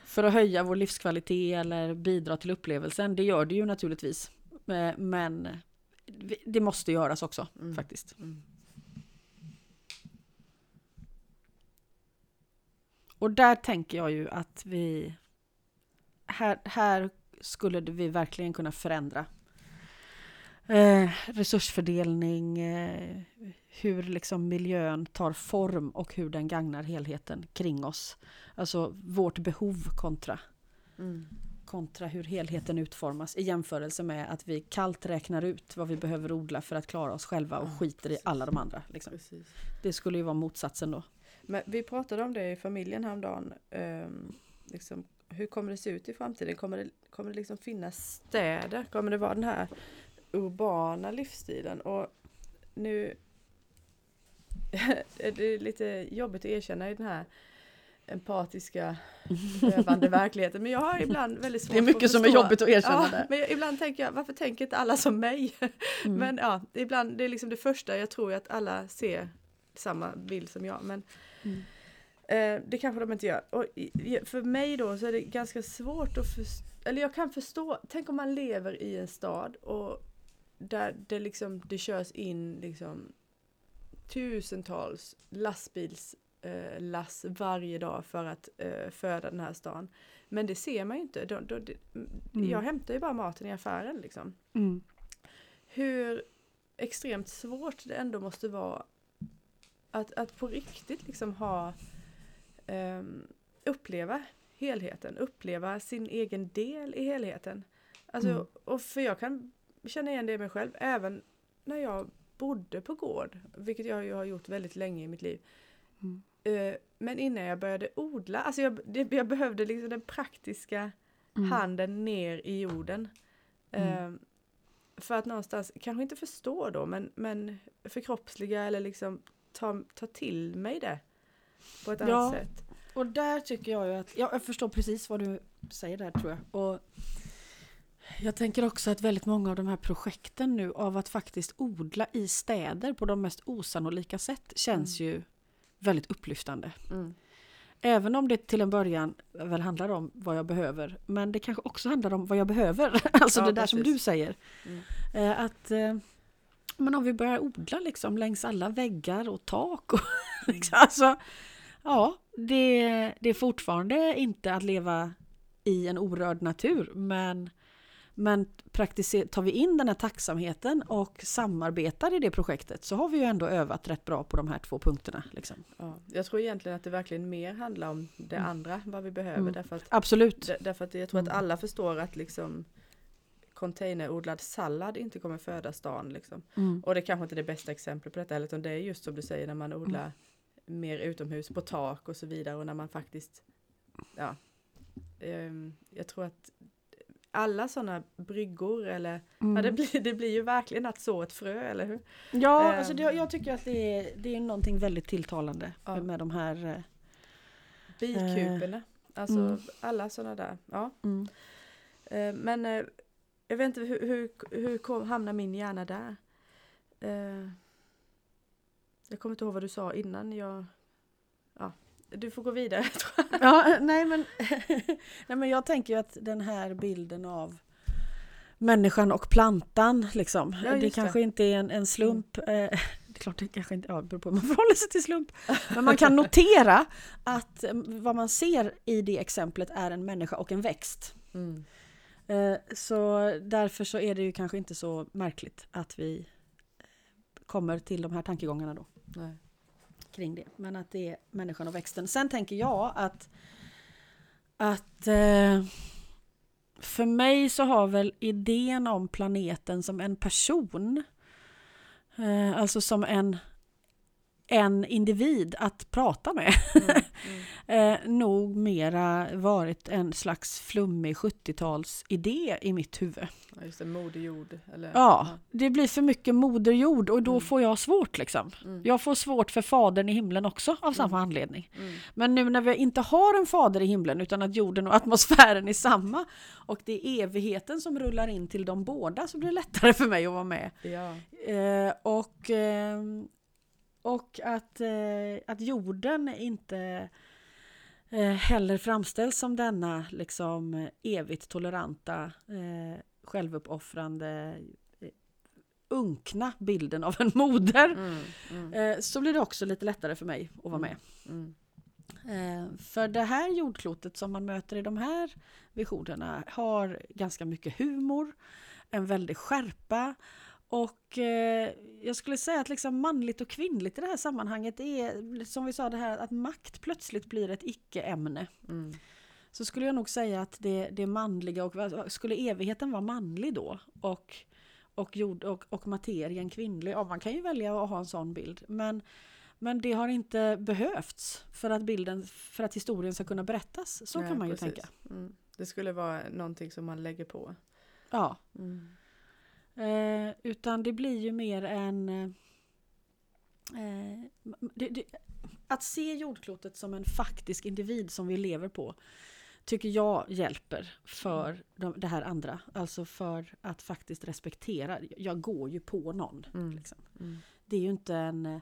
För att höja vår livskvalitet eller bidra till upplevelsen, det gör det ju naturligtvis. Eh, men det måste göras också mm. faktiskt. Mm. Och där tänker jag ju att vi... Här, här skulle vi verkligen kunna förändra eh, resursfördelning, eh, hur liksom miljön tar form och hur den gagnar helheten kring oss. Alltså vårt behov kontra, mm. kontra hur helheten utformas i jämförelse med att vi kallt räknar ut vad vi behöver odla för att klara oss själva och ja, skiter precis. i alla de andra. Liksom. Det skulle ju vara motsatsen då. Men vi pratade om det i familjen häromdagen. Um, liksom, hur kommer det se ut i framtiden? Kommer det, kommer det liksom finnas städer? Kommer det vara den här urbana livsstilen och nu <laughs> är det lite jobbigt att erkänna i den här empatiska, levande <laughs> verkligheten. Men jag har ibland väldigt svårt Det är mycket som är jobbigt att erkänna ja, Men ibland tänker jag, varför tänker inte alla som mig? <laughs> Mm. Men ja, ibland, det är liksom det första, jag tror att alla ser samma bild som jag. Men mm. eh, det kanske de inte gör. Och för mig då så är det ganska svårt att förstå, eller jag kan förstå, tänk om man lever i en stad och där det liksom, det körs in liksom tusentals lastbils eh, lass varje dag för att eh, föda den här stan. Men det ser man ju inte. Då, då, det, mm. Jag hämtar ju bara maten i affären liksom. Mm. Hur extremt svårt det ändå måste vara att, att på riktigt liksom ha eh, uppleva helheten, uppleva sin egen del i helheten. Alltså, mm. och för jag kan känner igen det i mig själv. Även när jag bodde på gård, vilket jag ju har gjort väldigt länge i mitt liv. Mm. Uh, men innan jag började odla, alltså jag, det, jag behövde liksom den praktiska mm. handen ner i jorden. Uh, för att någonstans, kanske inte förstå då, men, men förkroppsliga eller liksom ta, ta till mig det på ett ja, annat sätt. Och där tycker jag ju att, ja, jag förstår precis vad du säger där tror jag. Och jag tänker också att väldigt många av de här projekten nu av att faktiskt odla i städer på de mest osannolika sätt känns mm. ju väldigt upplyftande. Mm. Även om det till en början väl handlar om vad jag behöver. Men det kanske också handlar om vad jag behöver. <laughs> alltså ja, det där precis. som du säger. Mm. Eh, att, eh, Men om vi börjar odla liksom längs alla väggar och tak. Och <laughs> liksom, alltså, ja, det, det är fortfarande inte att leva i en orörd natur men, men tar vi in den här tacksamheten och samarbetar i det projektet så har vi ju ändå övat rätt bra på de här två punkterna. Liksom. Ja, jag tror egentligen att det verkligen mer handlar om det mm. andra, vad vi behöver. Mm. Därför att, Absolut. Därför att jag tror att mm. alla förstår att liksom containerodlad sallad inte kommer föda stan. Liksom. Mm. Och det kanske inte är det bästa exemplet på detta, utan det är just som du säger när man odlar mm. mer utomhus på tak och så vidare och när man faktiskt, ja, um, jag tror att alla sådana bryggor eller mm. ja, det, blir, det blir ju verkligen att så ett frö, eller hur? Ja, um, alltså det, jag tycker att det är, det är någonting väldigt tilltalande ja. med de här eh, bikuporna. Eh, alltså mm. alla sådana där. Ja. Mm. Uh, men uh, jag vet inte hur, hur, hur kom, hamnar min hjärna där? Uh, jag kommer inte ihåg vad du sa innan jag... Du får gå vidare. <laughs> ja, nej men, <laughs> nej men jag tänker ju att den här bilden av människan och plantan liksom. Ja, det kanske det. inte är en, en slump. Mm. Eh, <laughs> det är klart det kanske inte ja, beror på hur man förhåller sig till slump. Men man kan notera att mm, vad man ser i det exemplet är en människa och en växt. Mm. Eh, så därför så är det ju kanske inte så märkligt att vi kommer till de här tankegångarna då. Nej. Kring det. Men att det är människan och växten. Sen tänker jag att att eh, för mig så har väl idén om planeten som en person, eh, alltså som en en individ att prata med. Mm, <laughs> mm. eh, nog mera varit en slags flummig 70-tals idé i mitt huvud. Ja, just det, moderjord. Eller, ja, det blir för mycket moderjord och då mm. får jag svårt liksom. Mm. Jag får svårt för fadern i himlen också av samma mm. anledning. Mm. Men nu när vi inte har en fader i himlen utan att jorden och atmosfären är samma och det är evigheten som rullar in till de båda så blir det lättare för mig att vara med. Ja. Eh, och eh, och att, eh, att jorden inte eh, heller framställs som denna liksom evigt toleranta, eh, självuppoffrande, eh, unkna bilden av en moder. Mm, mm. Eh, så blir det också lite lättare för mig att vara med. Mm, mm. eh, för det här jordklotet som man möter i de här visionerna har ganska mycket humor, en väldig skärpa och eh, jag skulle säga att liksom manligt och kvinnligt i det här sammanhanget är, som vi sa, det här att makt plötsligt blir ett icke-ämne. Mm. Så skulle jag nog säga att det, det manliga, och skulle evigheten vara manlig då? Och, och, jord, och, och materien kvinnlig? Ja, man kan ju välja att ha en sån bild. Men, men det har inte behövts för att, bilden, för att historien ska kunna berättas. Så Nej, kan man ju precis. tänka. Mm. Det skulle vara någonting som man lägger på. Ja. Mm. Eh, utan det blir ju mer en... Eh, det, det, att se jordklotet som en faktisk individ som vi lever på tycker jag hjälper för de, det här andra. Alltså för att faktiskt respektera. Jag går ju på någon. Mm. Liksom. Mm. Det är ju inte en...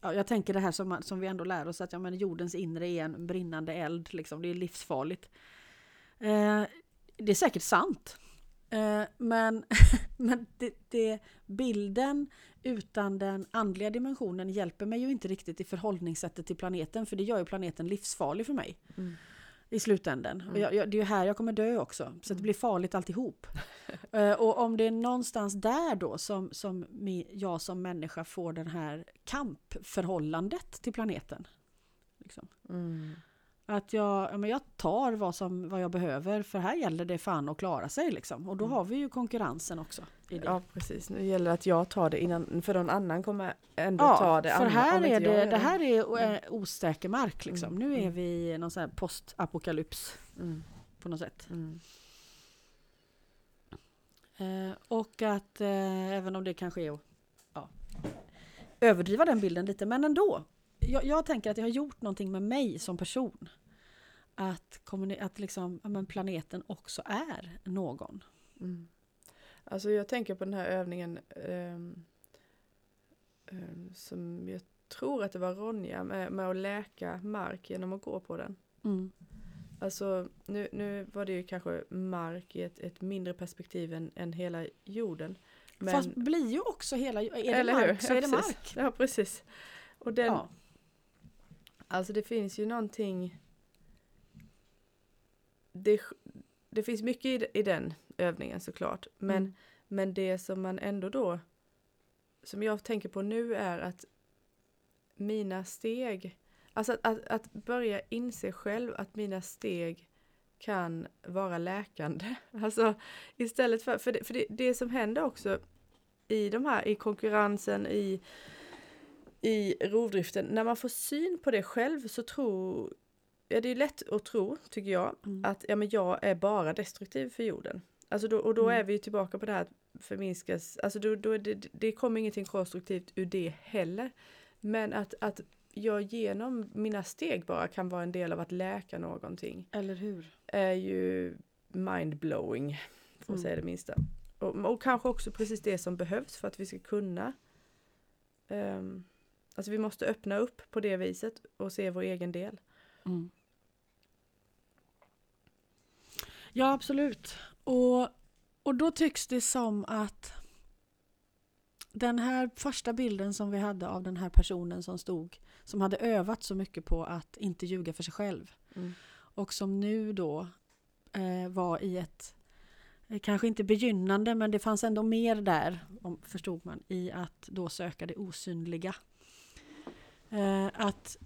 Ja, jag tänker det här som, som vi ändå lär oss att ja, men jordens inre är en brinnande eld. Liksom. Det är livsfarligt. Eh, det är säkert sant. Eh, men <laughs> men det, det, bilden utan den andliga dimensionen hjälper mig ju inte riktigt i förhållningssättet till planeten. För det gör ju planeten livsfarlig för mig. Mm. I slutändan. Mm. Och jag, jag, det är ju här jag kommer dö också. Så mm. det blir farligt alltihop. uh, <laughs> och om det är någonstans där då som, som jag som människa får den här kampförhållandet till planeten. Liksom. Att jag, ja, men jag tar vad, som, vad jag behöver för här gäller det fan att klara sig liksom. Och då mm. har vi ju konkurrensen också. Ja precis, nu gäller det att jag tar det innan, för någon annan kommer ändå ja, ta det. för här är det, det här är mm. osäker mark liksom. Mm. Nu är mm. vi i någon sån här postapokalyps mm. på något sätt. Mm. Eh, och att eh, även om det kanske är att ja, överdriva den bilden lite, men ändå jag, jag, tänker att det har gjort någonting med mig som person. Att, att liksom, ja, planeten också är någon. Mm. Alltså jag tänker på den här övningen um, um, som jag tror att det var Ronja med, med att läka mark genom att gå på den. Mm. Alltså nu, nu var det ju kanske mark i ett, ett mindre perspektiv än, än hela jorden. Men, Fast blir ju också hela, är det Eller hur? mark så Ja, är det precis. mark. Ja precis. Och den, Ja. Alltså det finns ju någonting det, det finns mycket i, i den övningen såklart. Men, Mm. men det som man ändå då som jag tänker på nu är att mina steg, alltså att, att, att börja inse själv att mina steg kan vara läkande. <laughs> Alltså istället för, för, det, för det, det som händer också i de här, i konkurrensen, i, i rovdriften, när man får syn på det själv så tror, ja det är lätt att tro, tycker jag, Mm. att ja, men jag är bara destruktiv för jorden. Alltså då, och då Mm. är vi ju tillbaka på det här att förminskas, alltså då, då det, det kommer ingenting konstruktivt ur det heller. Men att, att jag genom mina steg bara kan vara en del av att läka någonting Eller hur? är ju mindblowing, för att Mm. säga det minsta. Och, och kanske också precis det som behövs för att vi ska kunna ehm, Alltså vi måste öppna upp på det viset och se vår egen del. Mm. Ja, absolut. Och, och då tycks det som att den här första bilden som vi hade av den här personen som stod, som hade övat så mycket på att inte ljuga för sig själv och som nu då eh, var i ett, eh, kanske inte begynnande, men det fanns ändå mer där, om, förstod man, i att då söka det osynliga. Eh, att,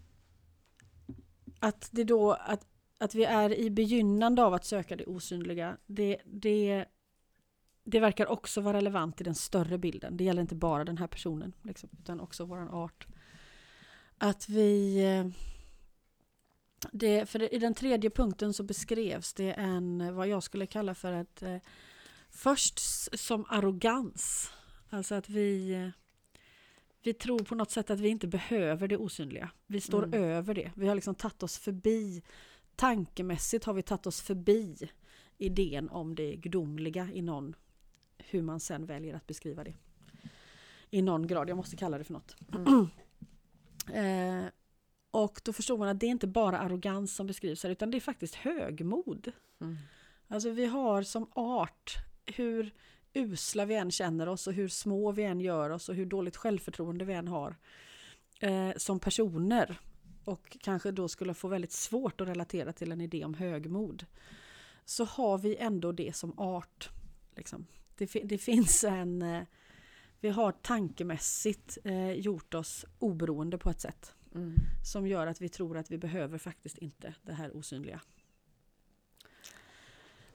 att det då, att, att vi är i begynnande av att söka det osynliga, det, det, det verkar också vara relevant i den större bilden. Det gäller inte bara den här personen, liksom, utan också våran art. Att vi... Eh, det, för det, I den tredje punkten så beskrevs det en, vad jag skulle kalla för ett... Eh, först som arrogans. Alltså att vi... Eh, vi tror på något sätt att vi inte behöver det osynliga. Vi står Mm. över det. Vi har liksom tagit oss förbi. Tankemässigt har vi tagit oss förbi idén om det gudomliga i någon, hur man sen väljer att beskriva det. I någon grad, jag måste kalla det för något. Mm. <clears throat> Eh, och då förstår man att det är inte bara arrogans som beskrivs här, utan det är faktiskt högmod. Mm. Alltså vi har som art, hur usla vi än känner oss och hur små vi än gör oss och hur dåligt självförtroende vi än har eh, som personer och kanske då skulle få väldigt svårt att relatera till en idé om högmod så har vi ändå det som art. Liksom. Det, det finns en... Eh, vi har tankemässigt eh, gjort oss oberoende på ett sätt Mm. som gör att vi tror att vi behöver faktiskt inte det här osynliga.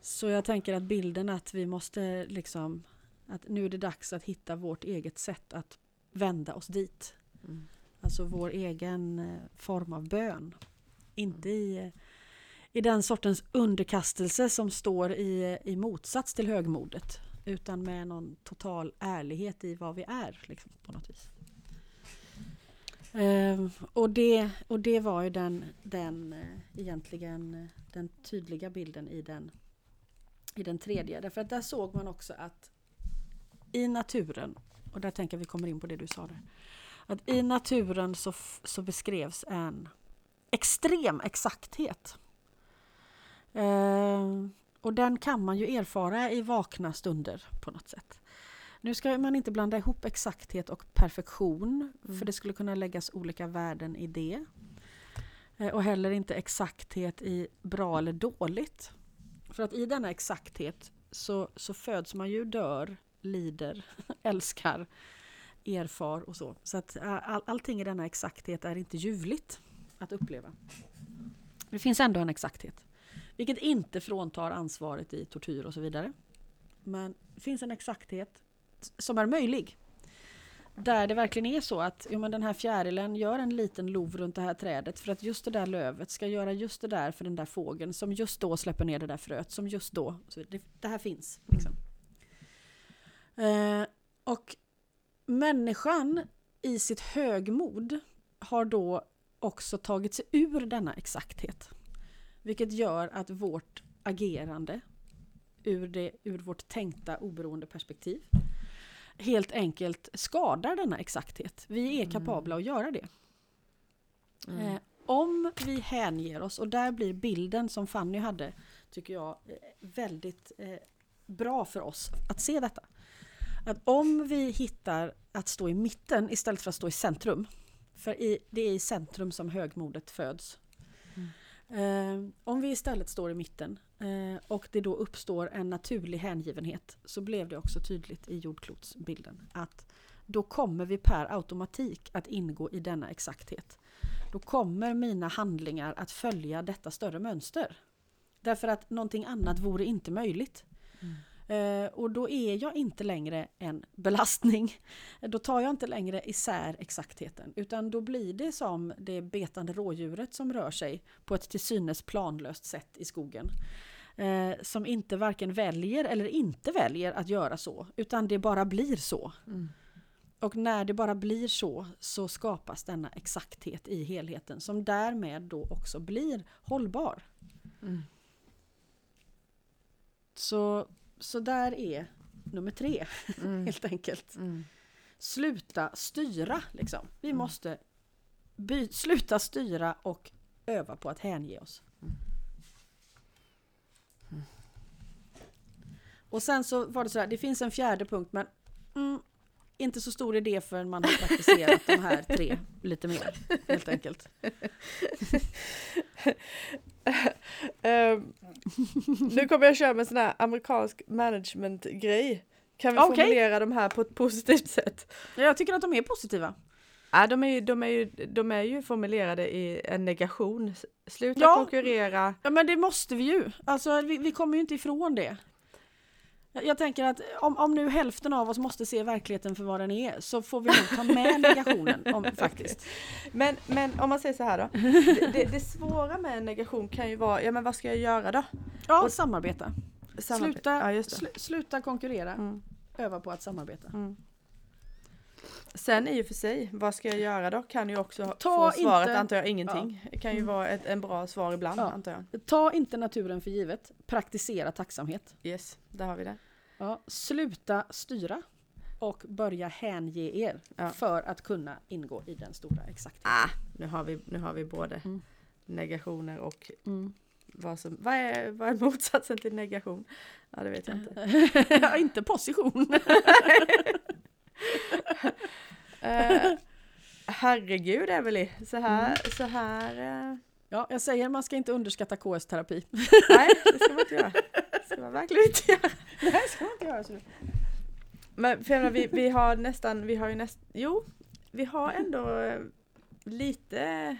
Så jag tänker att bilden att vi måste liksom att nu är det dags att hitta vårt eget sätt att vända oss dit. Mm. Alltså vår egen eh, form av bön. Inte i, i den sortens underkastelse som står i, i motsats till högmodet. Utan med någon total ärlighet i vad vi är. Liksom, på något vis. Ehm, och, det, och det var ju den, den eh, egentligen eh, den tydliga bilden i den, i den tredje. Därför att där såg man också att i naturen, och där tänker jag vi kommer in på det du sa där. Att i naturen så, så beskrevs en extrem exakthet. Ehm, och den kan man ju erfara i vakna stunder på något sätt. Nu ska man inte blanda ihop exakthet och perfektion, Mm. för det skulle kunna läggas olika värden i det. Eh, Och heller inte exakthet i bra eller dåligt. För att i denna exakthet så, så föds man ju, dör, lider, <laughs> älskar, erfar och så. Så att äh, all, allting i denna exakthet är inte ljuvligt att uppleva. Det finns ändå en exakthet. Vilket inte fråntar ansvaret i tortyr och så vidare. Men det finns en exakthet som är möjlig. Där det verkligen är så att jo, men den här fjärilen gör en liten lov runt det här trädet för att just det där lövet ska göra just det där för den där fågeln som just då släpper ner det där fröet som just då. Så det, det här finns. Liksom. Eh, och människan i sitt högmod har då också tagit sig ur denna exakthet. Vilket gör att vårt agerande ur, det, ur vårt tänkta oberoende perspektiv helt enkelt skadar denna exakthet. Vi är kapabla att göra det. Mm. Eh, om vi hänger oss, och där blir bilden som Fanny hade, tycker jag, eh, väldigt eh, bra för oss att se detta. Att om vi hittar att stå i mitten istället för att stå i centrum. För i, det är i centrum som högmodet föds. Eh, om vi istället står i mitten och det då uppstår en naturlig hängivenhet så blev det också tydligt i jordklotsbilden att då kommer vi per automatik att ingå i denna exakthet. Då kommer mina handlingar att följa detta större mönster. Därför att någonting annat vore inte möjligt. Eh, och då är jag inte längre en belastning. Då tar jag inte längre isär exaktheten. Utan då blir det som det betande rådjuret som rör sig på ett till synes planlöst sätt i skogen. Eh, som inte varken väljer eller inte väljer att göra så. Utan det bara blir så. Och när det bara blir så, så skapas denna exakthet i helheten som därmed då också blir hållbar. Mm. Så, så där är nummer tre, Mm. <laughs> helt enkelt. Mm. Sluta styra, liksom. Vi Mm. måste sluta styra och öva på att hänge oss. Och sen så var det så här, det finns en fjärde punkt men mm, inte så stor idé förrän man har praktiserat de här tre lite mer, helt enkelt. <laughs> Ehm, nu kommer jag köra med sån här amerikansk management-grej. Kan vi Okej. formulera de här på ett positivt sätt? Jag tycker att de är positiva. Ja, de, är ju, de, är ju, de är ju formulerade i en negation. Sluta Ja. konkurrera. Ja men det måste vi ju. Alltså vi, vi kommer ju inte ifrån det. Jag, jag tänker att om, om nu hälften av oss måste se verkligheten för vad den är så får vi nog ta med <laughs> negationen om, faktiskt. Men, men om man säger så här då. <laughs> Det, det, det svåra med en negation kan ju vara, ja men vad ska jag göra då? Ja, Och- samarbeta. Samarbete. Sluta, Ja, slu, sluta konkurrera. Mm. Öva på att samarbeta. Mm. Sen i och för sig, vad ska jag göra då? Kan ju också Ta få svaret inte- antar jag ingenting. Det kan ju Mm. vara ett, en bra svar ibland Ja. antar jag. Ta inte naturen för givet. Praktisera tacksamhet. Yes, där har vi det. Ja, sluta styra. Och börja hänge er Ja. för att kunna ingå i den stora exaktheten. Ah, nu har vi, nu har vi både Mm. negationer och Mm. vad som, vad är, vad är motsatsen till negation? Ja det vet jag inte. <laughs> Ja, inte position. <laughs> Eh, herregud Emelie, så här, så här. eh, Ja, jag säger man ska inte underskatta KS-terapi. nej, det ska man inte göra. Det ska man verkligen inte göra. Nej, ska man inte göra så. Men för menar, vi, vi har nästan, vi har ju nästan, jo, vi har ändå eh, lite,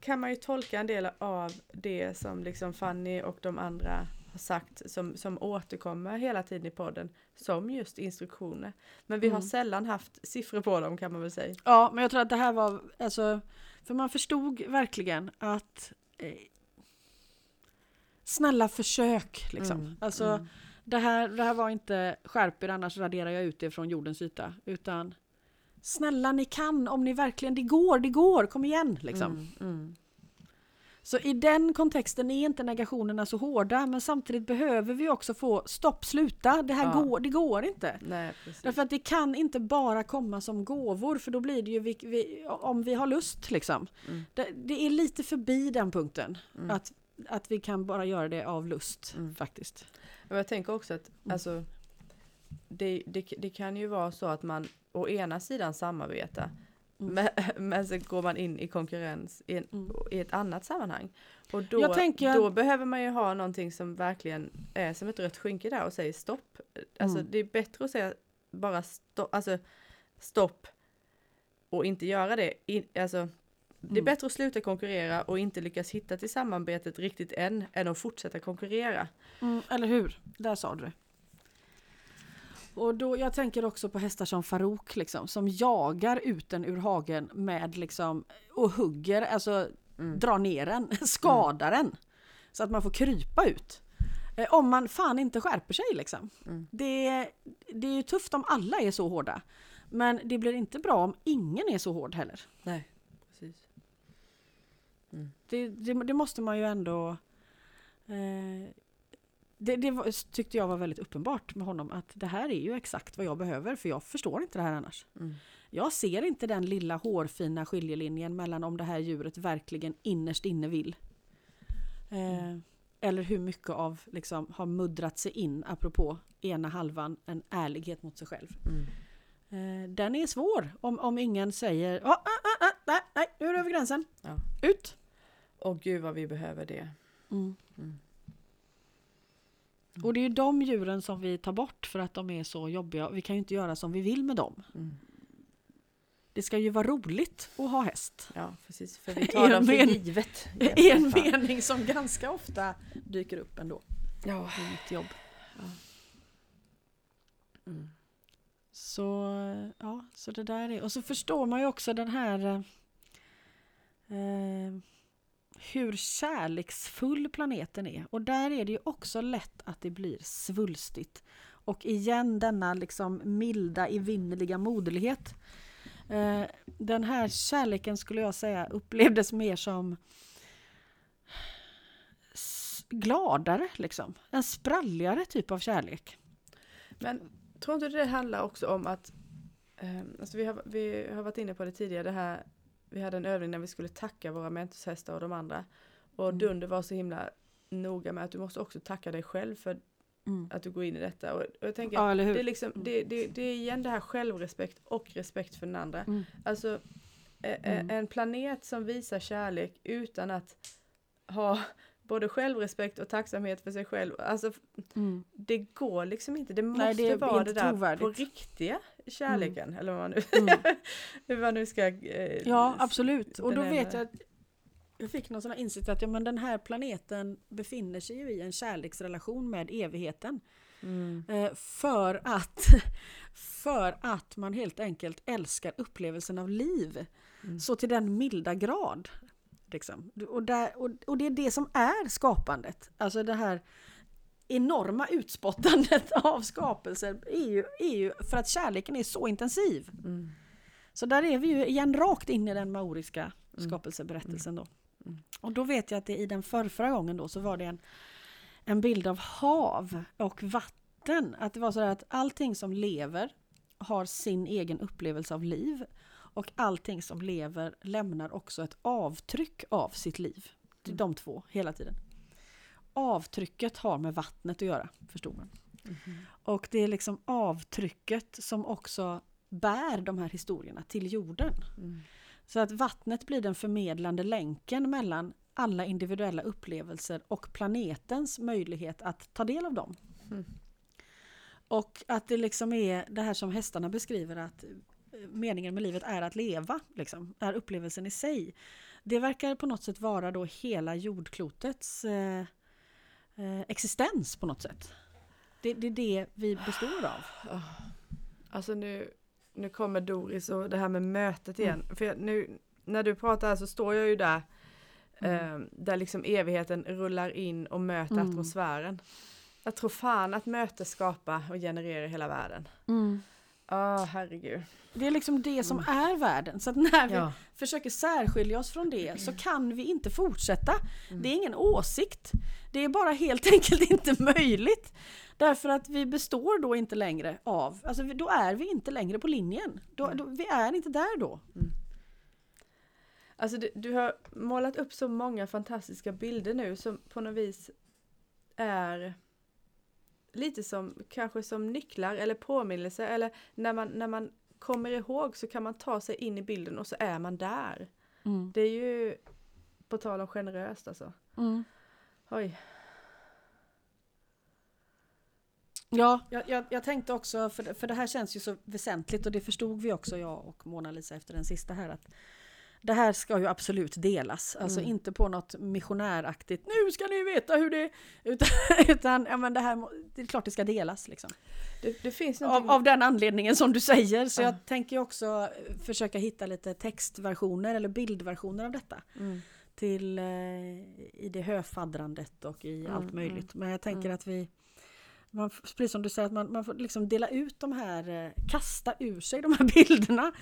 kan man ju tolka en del av det som liksom Fanny och de andra har sagt som, som återkommer hela tiden i podden som just instruktioner. Men vi har Mm. sällan haft siffror på dem kan man väl säga. Ja, men jag tror att det här var, alltså, för man förstod verkligen att eh, snälla försök liksom. Mm, Alltså, mm. Det, här, det här var inte skärp er annars raderar jag ut det från jordens yta. Utan snälla ni kan om ni verkligen, det går, det går, kom igen liksom. Så i den kontexten är inte negationerna så hårda men samtidigt behöver vi också få stopp, sluta, det här Ja. går, det går inte. Nej, precis. Därför att det kan inte bara komma som gåvor för då blir det ju vi, vi, om vi har lust liksom. Mm. Det, det är lite förbi den punkten. Mm. Att, att vi kan bara göra det av lust Mm. faktiskt. Och jag tänker också att Mm. alltså, det, det, det kan ju vara så att man å ena sidan samarbetar. Men, <laughs> men så går man in i konkurrens i, en, Mm. i ett annat sammanhang. Och då, tänker- då behöver man ju ha någonting som verkligen är som ett rött skynke där och säger stopp. Alltså Mm. det är bättre att säga bara stopp, alltså stopp och inte göra det. In, alltså, det är Mm. bättre att sluta konkurrera och inte lyckas hitta till samarbetet riktigt än, än att fortsätta konkurrera. Mm, eller hur? Där sa du det. Och då, jag tänker också på hästar som Farouk liksom, som jagar ut den ur hagen med liksom, och hugger, alltså Mm. drar ner den, <laughs> skadar den. Så att man får krypa ut. Eh, om man fan inte skärper sig liksom. Mm. Det, det är ju tufft om alla är så hårda. Men det blir inte bra om ingen är så hård heller. Nej, precis. Det, det, det måste man ju ändå... Eh, det det var, tyckte jag var väldigt uppenbart med honom att det här är ju exakt vad jag behöver för jag förstår inte det här annars. Mm. Jag ser inte den lilla hårfina skiljelinjen mellan om det här djuret verkligen innerst inne vill. Eh, Eller hur mycket av liksom har muddrat sig in, apropå ena halvan, en ärlighet mot sig själv. Mm. Eh, den är svår om, om ingen säger ah, ah, ah, ah, nej, nej, nu är det över gränsen. Ja. Ut! Och gud vad vi behöver det. Mm. Och det är ju de djuren som vi tar bort för att de är så jobbiga. Vi kan ju inte göra som vi vill med dem. Mm. Det ska ju vara roligt att ha häst. Ja, precis. För <laughs> vi tar dem för givet. <laughs> I en mening som ganska ofta dyker upp ändå Ja. i mitt jobb. Mm. Så, ja, så det där är... Och så förstår man ju också den här... Eh, eh, hur kärleksfull planeten är. Och där är det ju också lätt att det blir svulstigt. Och igen denna liksom milda, evinnerliga moderlighet. Eh, den här kärleken skulle jag säga upplevdes mer som gladare liksom. En spralligare typ av kärlek. Men tror inte det handlar också om att ehm, alltså vi, har, vi har varit inne på det tidigare, det här, vi hade en övning när vi skulle tacka våra mentorshästar och de andra. Och Mm. Dunder var så himla noga med att du måste också tacka dig själv för att du går in i detta. Och, och jag tänker, Ja, det, är liksom, det, det, det är igen det här självrespekt och respekt för den andra. Mm. Alltså Mm. en planet som visar kärlek utan att ha både självrespekt och tacksamhet för sig själv. Alltså Mm. det går liksom inte. Det måste Nej, det vara det där trovärdigt. på riktiga kärleken. Eller vad man nu, Mm. <laughs> hur man nu ska... Eh, Ja, absolut. Och då vet jag att jag fick någon sån här insikt att ja, men den här planeten befinner sig ju i en kärleksrelation med evigheten. Mm. Eh, för, att, <laughs> för att man helt enkelt älskar upplevelsen av liv. Mm. Så till den milda grad. Liksom. Och, där, och, och det är det som är skapandet. Alltså det här enorma utspottandet <laughs> av skapelser är ju, är ju för att kärleken är så intensiv. Mm. Så där är vi ju igen rakt in i den maoriska Mm. skapelseberättelsen då. Mm. Och då vet jag att det i den förra gången då så var det en, en bild av hav och vatten. Att det var så att allting som lever har sin egen upplevelse av liv. Och allting som lever lämnar också ett avtryck av sitt liv. Mm. de två hela tiden. Avtrycket har med vattnet att göra, förstod man. Mhm. Och det är liksom avtrycket som också bär de här historierna till jorden. Mm. Så att vattnet blir den förmedlande länken mellan alla individuella upplevelser och planetens möjlighet att ta del av dem. Mm. Och att det liksom är det här som hästarna beskriver att meningen med livet är att leva, liksom, är upplevelsen i sig. Det verkar på något sätt vara då hela jordklotets eh, eh, existens på något sätt. Det, det är det vi består av. Ah. Alltså nu, nu kommer Doris och det här med mötet igen. För jag, nu när du pratar här så står jag ju där. Mm. Eh, där liksom evigheten rullar in och möter Mm. atmosfären. Jag tror fan att möte skapar och genererar hela världen. Ja, herregud. Det är liksom det som är världen. Så att när vi Ja. försöker särskilja oss från det <clears throat> så kan vi inte fortsätta. Mm. Det är ingen åsikt. Det är bara helt <laughs> enkelt inte möjligt. Därför att vi består då inte längre av, alltså då är vi inte längre på linjen. Då, då, vi är inte där då. Alltså du, du har målat upp så många fantastiska bilder nu som på något vis är lite som kanske som nycklar eller påminnelser eller när man, när man kommer ihåg så kan man ta sig in i bilden och så är man där. Det är ju på tal om generöst alltså. Mm. Oj. Ja, jag, jag, jag tänkte också, för, det- för det här känns ju så väsentligt och det förstod vi också jag och Mona-Lisa efter den sista här att det här ska ju absolut delas, alltså Mm. inte på något missionäraktigt nu ska ni veta hur det är, utan, <laughs> utan ja, men det här det är klart det ska delas liksom. Det, det finns Av, av den anledningen som du säger, så Ja. jag tänker också eh, försöka hitta lite textversioner eller bildversioner av detta Mm. till eh, i det höfaddrandet och i Mm, allt möjligt. Men jag tänker mm. att vi man, precis som du säger, att man, man får liksom dela ut de här, eh, kasta ur sig de här <laughs> bilderna.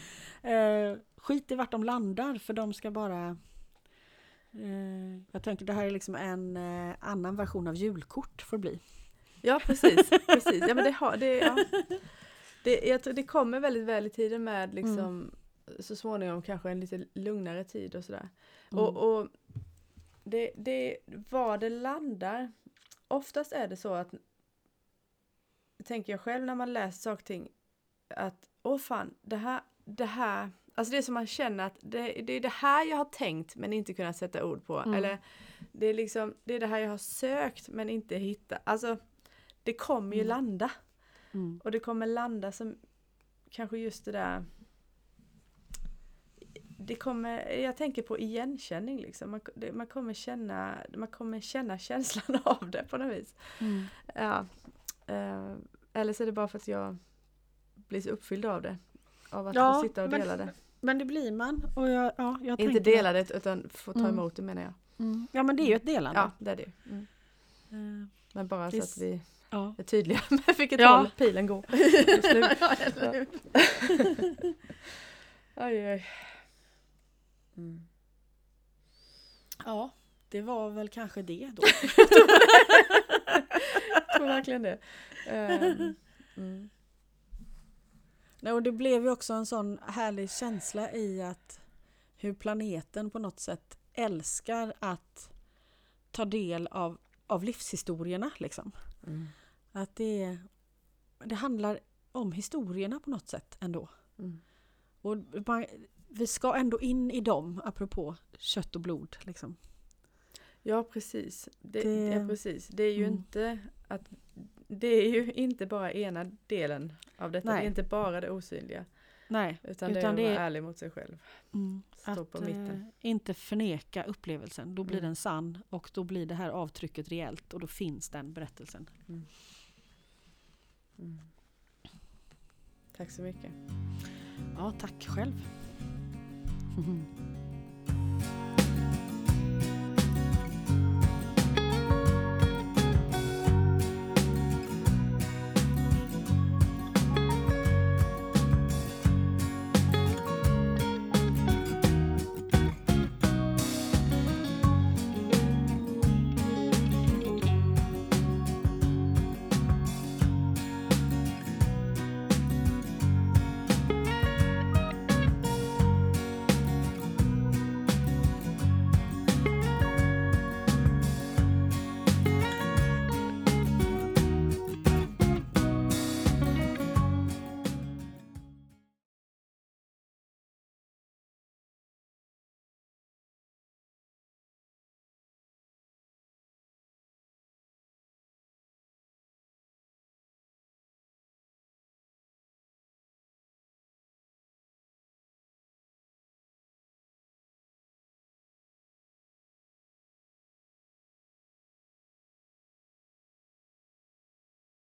Eh, skit i vart de landar för de ska bara eh, jag tänker det här är liksom en eh, annan version av julkort får bli. Ja precis, <laughs> precis. Ja, men det, har, det, ja. det, jag tror det kommer väldigt väl i tiden med liksom så småningom kanske en lite lugnare tid och sådär. Mm. Och, och det, det, var det landar. Oftast är det så att tänker jag själv när man läser saker och ting att åh fan, det här, det här, alltså det är som man känner att det, det är det här jag har tänkt men inte kunnat sätta ord på. Mm. Eller det är liksom, det är det här jag har sökt men inte hittat. Alltså det kommer ju Mm. landa. Mm. Och det kommer landa som kanske just det där det kommer, jag tänker på igenkänning liksom. Man, det, man, kommer känna, man kommer känna <laughs> känslan av det på något vis. Mm. Ja. Eh, eller så är det bara för att jag blir så uppfylld av det. Av att Ja, få sitta och men- dela det. Men det blir man. Och jag, ja, jag Inte dela det utan få ta Mm. emot det menar jag. Mm. Ja men det är ju ett delande. Ja, det är det. Mm. Eh, Men bara så Visst. att vi ja. är tydliga <laughs> med vilket Ja. håll pilen går. Just nu. Oj. Mm. ja, det var väl kanske det då. <laughs> <laughs> <laughs> Tror verkligen det. Ehm, mm. Nej, och det blev ju också en sån härlig känsla i att hur planeten på något sätt älskar att ta del av, av livshistorierna. Liksom. Mm. Att det, det handlar om historierna på något sätt ändå. Mm. Och man, vi ska ändå in i dem, apropå kött och blod. Liksom. Ja precis. Det, Det- Ja, precis. det är ju Mm. inte att det är ju inte bara ena delen av detta. Det Nej. är inte bara det osynliga. Nej, Utan, det är att det vara är- ärlig mot sig själv. mm, Stå att på mitten. eh, inte förneka upplevelsen. Då blir Mm. den sann och då blir det här avtrycket reellt och då finns den berättelsen. Mm. Tack så mycket. Ja, tack själv. <laughs>